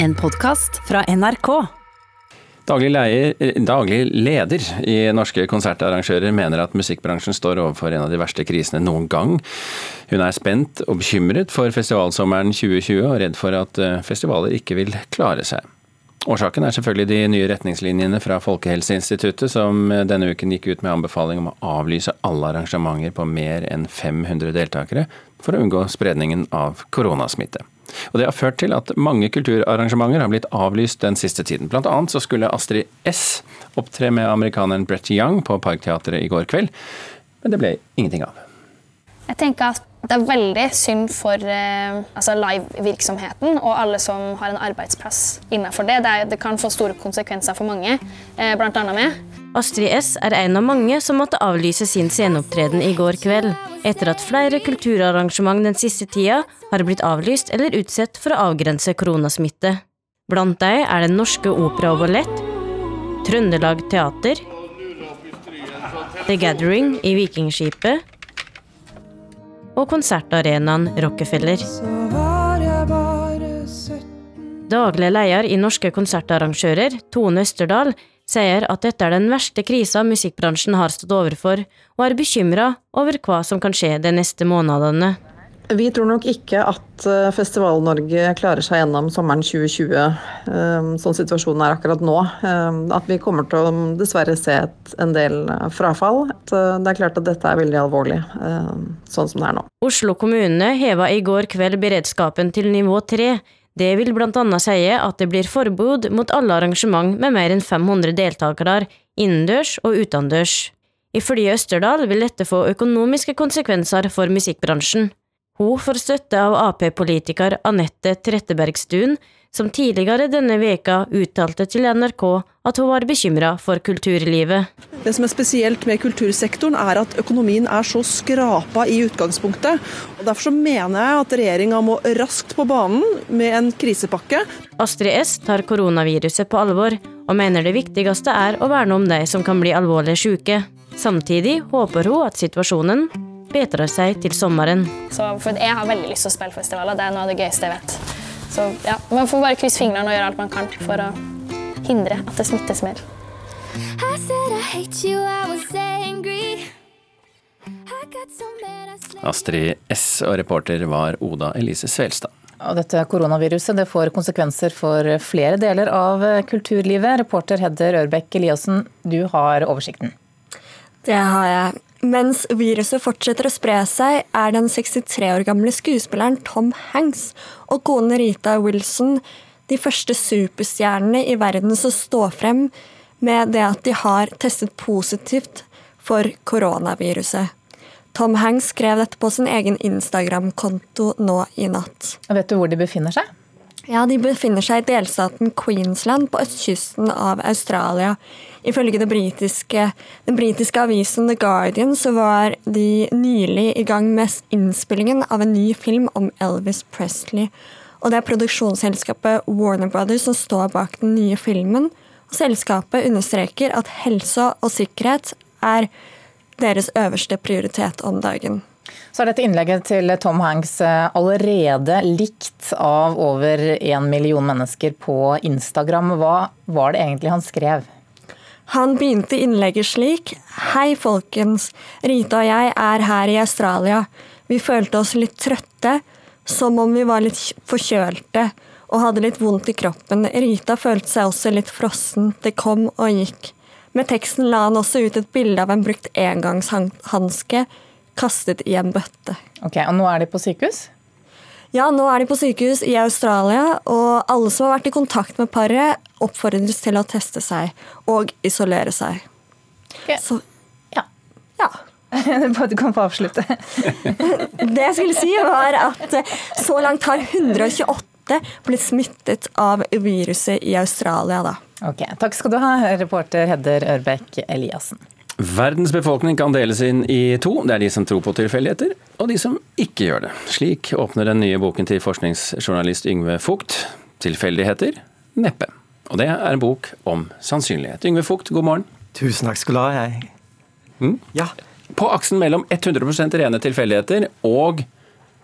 En podkast fra NRK. Daglig, leier, daglig, leder i Norske konsertarrangører mener at musikkbransjen står overfor en av de verste krisene noen gang. Hun er spent og bekymret for festivalsommeren 2020, og redd for at eh, festivaler ikke vil klare seg. Årsaken er selvfølgelig de nye retningslinjene fra Folkehelseinstituttet, som denne uken gikk ut med anbefaling om å avlyse alle arrangementer på mer enn 500 deltakere, for å unngå spredningen av koronasmitte. Og Det har ført til at mange kulturarrangementer har blitt avlyst den siste tiden. Blant annet så skulle Astrid S opptre med amerikaneren Brett Young på Parkteatret i går kveld, men det ble ingenting av. Jeg tenker at det er veldig synd for eh, altså live-virksomheten og alle som har en arbeidsplass innenfor det. Det, det kan få store konsekvenser for mange, eh, bl.a. meg. Astrid S er en av mange som måtte avlyse sin sceneopptreden i går kveld, etter at flere kulturarrangement den siste tida har blitt avlyst eller utsatt for å avgrense koronasmitte. Blant dem er Den Norske Opera og Ballett, Trøndelag Teater, The Gathering i Vikingskipet og konsertarenaen Rockefeller. Daglig leder i Norske konsertarrangører, Tone Østerdal, sier at dette er den verste krisa musikkbransjen har stått overfor, og er bekymra over hva som kan skje de neste månedene. Vi tror nok ikke at eh, Festival-Norge klarer seg gjennom sommeren 2020 eh, sånn situasjonen er akkurat nå. Eh, at vi kommer til å dessverre se et, en del frafall. Det er klart at dette er veldig alvorlig sånn som det er nå. Oslo kommune heva i går kveld beredskapen til nivå tre det vil annet si at det blir forbud mot alle arrangement med mer enn 500 deltakere, innendørs og utendørs. Ifølge Østerdal vil dette få økonomiske konsekvenser for musikkbransjen. Hun får støtte av Ap-politiker Anette Trettebergstuen, som tidligere denne veka uttalte til NRK at hun var bekymra for kulturlivet. Det som er spesielt med kultursektoren, er at økonomien er så skrapa i utgangspunktet. Og Derfor så mener jeg at regjeringa må raskt på banen med en krisepakke. Astrid S tar koronaviruset på alvor, og mener det viktigste er å verne om de som kan bli alvorlig syke. Samtidig håper hun at situasjonen bedrer seg til sommeren. Så for Jeg har veldig lyst til å spille festivaler, det er noe av det gøyeste jeg vet. Så ja, Man får bare krysse fingrene og gjøre alt man kan for å hindre at det smittes mer. Astrid S og reporter var Oda Elise Svelstad. Og dette koronaviruset det får konsekvenser for flere deler av kulturlivet. Reporter Hedder Ørbekk Eliassen, du har oversikten. Det har jeg. Mens viruset fortsetter å spre seg, er den 63 år gamle skuespilleren Tom Hanks og kone Rita Wilson de første superstjernene i verden som står frem med det at de har testet positivt for koronaviruset. Tom Hanks skrev dette på sin egen Instagram-konto nå i natt. Vet du hvor de befinner seg? Ja, De befinner seg i delstaten Queensland på østkysten av Australia. Ifølge britiske, den britiske avisen The Guardian så var de nylig i gang med innspillingen av en ny film om Elvis Presley. Og Det er produksjonsselskapet Warner Brothers som står bak den nye filmen. Og Selskapet understreker at helse og sikkerhet er deres øverste prioritet om dagen. Så er dette innlegget til Tom Hanks eh, allerede likt av over én million mennesker på Instagram. Hva var det egentlig han skrev? Han begynte innlegget slik. Hei, folkens. Rita og jeg er her i Australia. Vi følte oss litt trøtte, som om vi var litt forkjølte og hadde litt vondt i kroppen. Rita følte seg også litt frossen. Det kom og gikk. Med teksten la han også ut et bilde av en brukt engangshanske kastet i en bøtte. Ok, Og nå er de på sykehus? Ja, nå er de på sykehus i Australia, og alle som har vært i kontakt med paret, oppfordres til å teste seg og isolere seg. Okay. Så ja. ja. Du kan få avslutte. det jeg skulle si, var at så langt har 128 blitt smittet av viruset i Australia. da. Ok, Takk skal du ha, reporter Hedder Ørbekk Eliassen. Verdens befolkning kan deles inn i to. Det er de som tror på tilfeldigheter, og de som ikke gjør det. Slik åpner den nye boken til forskningsjournalist Yngve Fugt, 'Tilfeldigheter neppe'. Og det er en bok om sannsynlighet. Yngve Fugt, god morgen. Tusen takk skal du ha. Jeg... Mm? Ja. På aksen mellom 100% rene tilfeldigheter og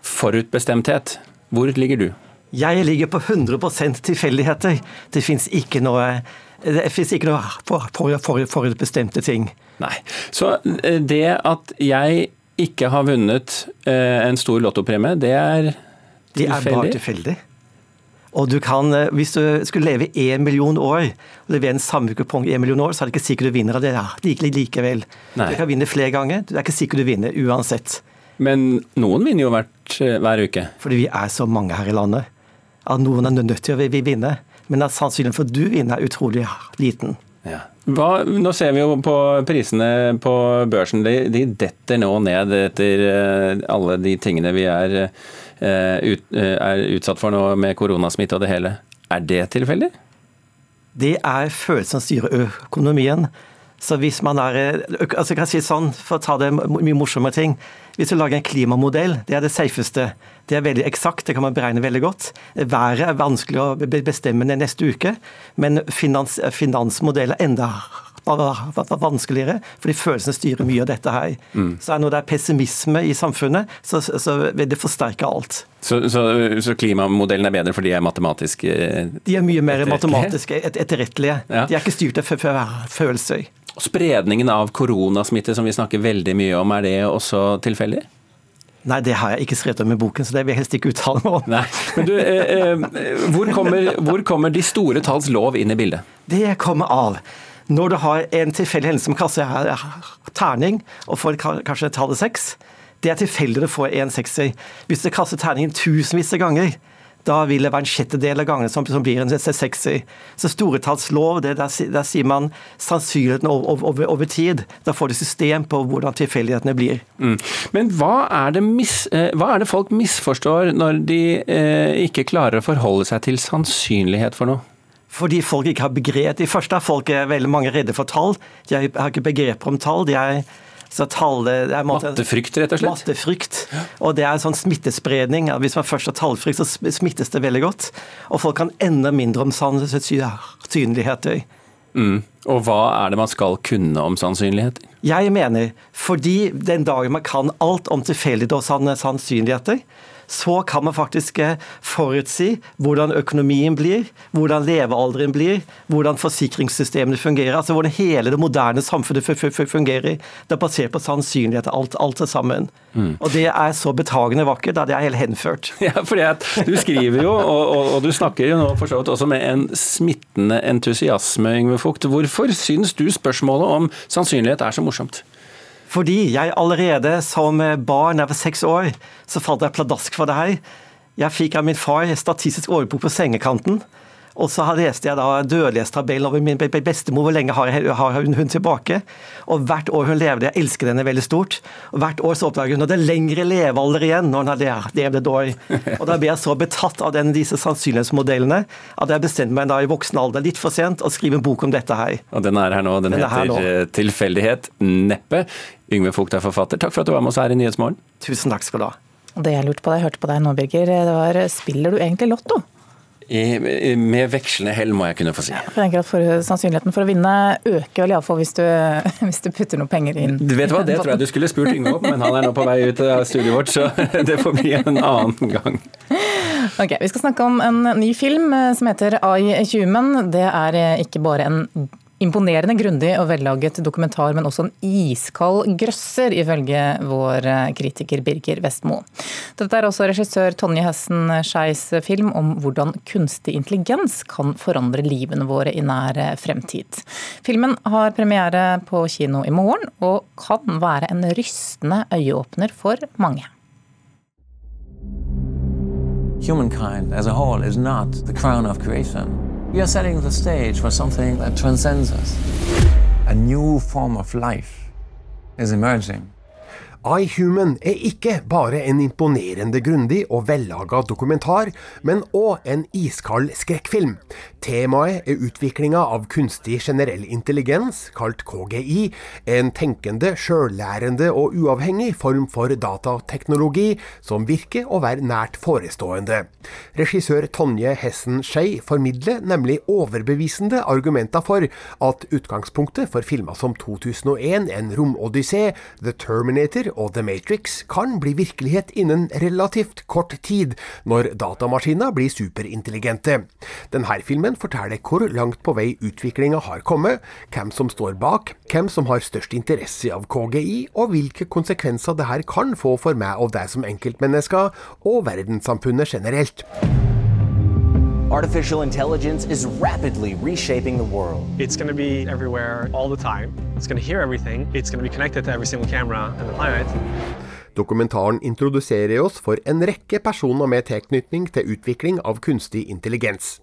forutbestemthet, hvor ligger du? Jeg ligger på 100 tilfeldigheter. Det fins ikke noe det fins ikke noe forutbestemte for, for, for ting. Nei. Så eh, det at jeg ikke har vunnet eh, en stor lottopremie, det er tilfeldig? Det er bare tilfeldig. Og du kan, eh, Hvis du skulle leve én million år, og levere en samme kupong i én million år, så er det ikke sikkert du vinner av det like, likevel. Nei. Du kan vinne flere ganger, det er ikke sikkert du vinner uansett. Men noen vinner jo hvert, hver uke? Fordi vi er så mange her i landet. At noen er nødt til å vinne men at sannsynligheten for at du vinner, er utrolig liten. Ja. Hva, nå ser vi jo på prisene på børsen. De, de detter nå ned etter uh, alle de tingene vi er, ut, uh, er, utsatt for nå med koronasmitte og det hele. Er det tilfeldig? Det er følelsen som styrer økonomien. Så hvis man er altså jeg kan si sånn, For å ta det mye morsommere ting. Hvis du lager en klimamodell, det er det safeste. Det er veldig eksakt, det kan man beregne veldig godt. Været er vanskelig å bestemme neste uke, men finans, finansmodell er enda vanskeligere, fordi følelsene styrer mye av dette her. Mm. Så når det er pessimisme i samfunnet, så, så vil det forsterke alt. Så, så, så, klimamodellen er bedre fordi de er matematisk De er mye mer matematisk etterrettelige. Ja. De er ikke styrt av følelser. Spredningen av koronasmitte som vi snakker veldig mye om, er det også tilfeldig? Nei, det har jeg ikke skrevet om i boken, så det vil jeg helst ikke uttale meg om. Nei. Men du, eh, eh, hvor, kommer, hvor, kommer, de store talls lov inn i bildet? Det kommer av når du har en tilfeldig hendelse som kaster terning, og får kanskje tallet seks. Det er tilfeldig å få en sekser. Hvis du kaster terningen tusenvis av ganger, da vil det være en sjettedel av gangene som, som, blir en sekser. Så storetallslov, det, der, der, sier man sannsynligheten over, over, over, tid. Da får du system på hvordan tilfeldighetene blir. Mm. Men hva er, mis, eh, hva er, det folk misforstår når de eh, ikke klarer å forholde seg til sannsynlighet for noe? Fordi folk ikke har begrep. I første er folk veldig mange redde for tall. De har ikke begrep om tall. de er så tallet, det er måte, Mattefrykt, rett og slett? Mattefrykt. Og det er en sånn smittespredning. Hvis man først har tallfrykt, så smittes det veldig godt. Og folk kan enda mindre om sannsynligheter. Mm. Og hva er det man skal kunne om sannsynligheter? Jeg mener fordi den dagen man kan alt om tilfeldigheter og sannsynligheter, så kan man faktisk eh, forutsi hvordan økonomien blir, hvordan levealderen blir, hvordan forsikringssystemene fungerer. altså Hvordan hele det moderne samfunnet fungerer. Det er basert på sannsynlighet, alt, alt er sammen. Mm. Og det er så betagende vakkert at det er helt henført. Ja, for Du skriver jo, og, og, og, du snakker jo nå for så vidt også med en smittende entusiasme, Yngve Fugt. Hvorfor syns du spørsmålet om sannsynlighet er så morsomt? Fordi jeg allerede som barn, jeg var seks år, så falt jeg pladask for det her. Jeg fikk av min far statistisk årbok på sengekanten. Og så leste jeg da dødelighetstabellen over min bestemor, hvor lenge har hun, hun tilbake. Og hvert år hun levde, jeg elsker henne veldig stort. Og hvert år så oppdager hun at det er lengre levealder igjen når hun har levd et år. Og da ble jeg så betatt av den, disse sannsynlighetsmodellene at jeg bestemte meg da i voksen alder, litt for sent, å skrive en bok om dette her. Og den er her nå. Den, den heter nå. Eh, 'Tilfeldighet neppe'. Yngve Fugt er forfatter. Takk for at du var med oss her i Nyhetsmorgen. Tusen takk skal du ha. Det jeg lurte på da jeg hørte på deg nå, Birger, det var spiller du egentlig Lotto? I, med vekslende hell, må jeg kunne få si. Jeg tenker at for, Sannsynligheten for å vinne øker vel iallfall hvis, hvis du putter noe penger inn. Du vet hva, Det tror jeg du skulle spurt Yngve om, men han er nå på vei ut av studioet vårt, så det får bli en annen gang. Ok, Vi skal snakke om en ny film eh, som heter I Human. Det er eh, ikke bare en Imponerende grundig og vellaget dokumentar, men også en iskald grøsser, ifølge vår eh, kritiker Birger Vestmo. Dette er også regissør Tonje Hessen Skeis film om hvordan kunstig intelligens kan forandre livene våre i nær eh, fremtid. Filmen har premiere på kino i morgen, og kan være en rystende øyeåpner for mange. Humankind as a whole is not the crown of creation. We are setting the stage for something that transcends us. A new form of life is emerging. iHuman er ikke bare en imponerende grundig og vellaga dokumentar, men òg en iskald skrekkfilm. Temaet er utviklinga av kunstig generell intelligens, kalt KGI, en tenkende, sjøllærende og uavhengig form for datateknologi som virker å være nært forestående. Regissør Tonje Hessen Skei formidler nemlig overbevisende argumenter for at utgangspunktet for filmer som 2001, En romodyssé, The Terminator og The Matrix kan bli virkelighet innen relativt kort tid, når datamaskiner blir superintelligente. Denne filmen forteller hvor langt på vei utviklinga har kommet, hvem som står bak, hvem som har størst interesse av KGI, og hvilke konsekvenser det her kan få for meg og deg som enkeltmennesker, og verdenssamfunnet generelt. Artificial intelligence is rapidly reshaping the world. It's going to be everywhere all the time. It's going to hear everything. It's going to be connected to every single camera on the planet. Dokumentaren introduserer oss for en rekke personer med tilknytning til utvikling av kunstig intelligens.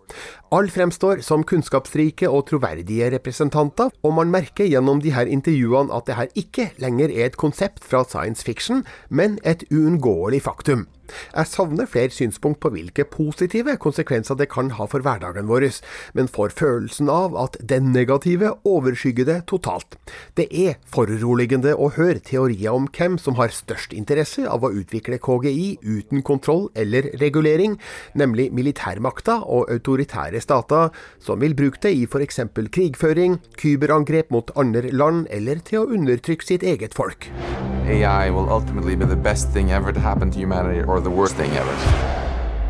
All fremstår som kunnskapsrike og troverdige representanter, og man merker gjennom de her intervjuene at det her ikke lenger er et konsept fra science fiction, men et uunngåelig faktum. Jeg savner flere synspunkt på hvilke positive konsekvenser det kan ha for hverdagen vår, men får følelsen av at den negative overskygger det totalt. Det er foruroligende å høre teorier om hvem som har størst interesse av å utvikle KGI uten kontroll eller regulering, nemlig militærmakta og autoritære stater, som vil bruke det i f.eks. krigføring, kyberangrep mot andre land eller til å undertrykke sitt eget folk. AI will ultimately be the best thing ever to happen to humanity or the worst thing ever.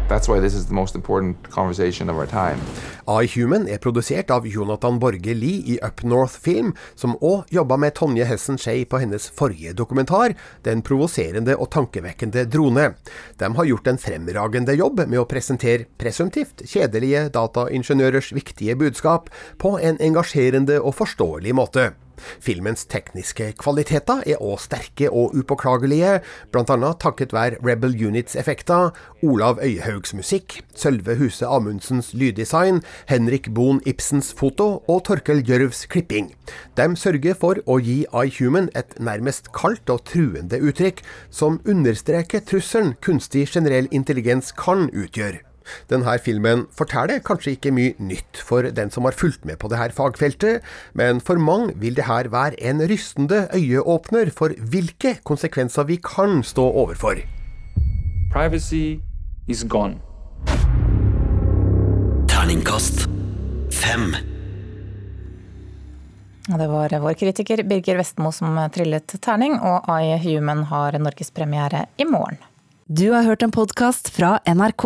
That's why this is the most important conversation of our time. iHuman er produsert av Jonathan Borge Lie i Up North Film, som òg jobba med Tonje Hessen Skei på hennes forrige dokumentar, Den provoserende og tankevekkende drone. De har gjort en fremragende jobb med å presentere presumptivt kjedelige dataingeniørers viktige budskap på en engasjerende og forståelig måte. Filmens tekniske kvaliteter er òg sterke og upåklagelige, bl.a. takket være Rebel Units effekter, Olav Øyhaugs musikk, Sølve Huse Amundsens lyddesign, Henrik Bohn Ibsens foto og Torkel Gjørvs klipping. De sørger for å gi iHuman et nærmest kaldt og truende uttrykk, som understreker trusselen kunstig generell intelligens kan utgjøre. Denne filmen forteller kanskje ikke mye nytt for den som har fulgt med på dette fagfeltet, men for mange vil dette være en rystende øyeåpner for hvilke konsekvenser vi kan stå overfor. Privacy is gone. Terningkast fem. Det var vår kritiker Birger Vestmo som trillet terning, og iHuman har norgespremiere i morgen. Du har hørt en podkast fra NRK.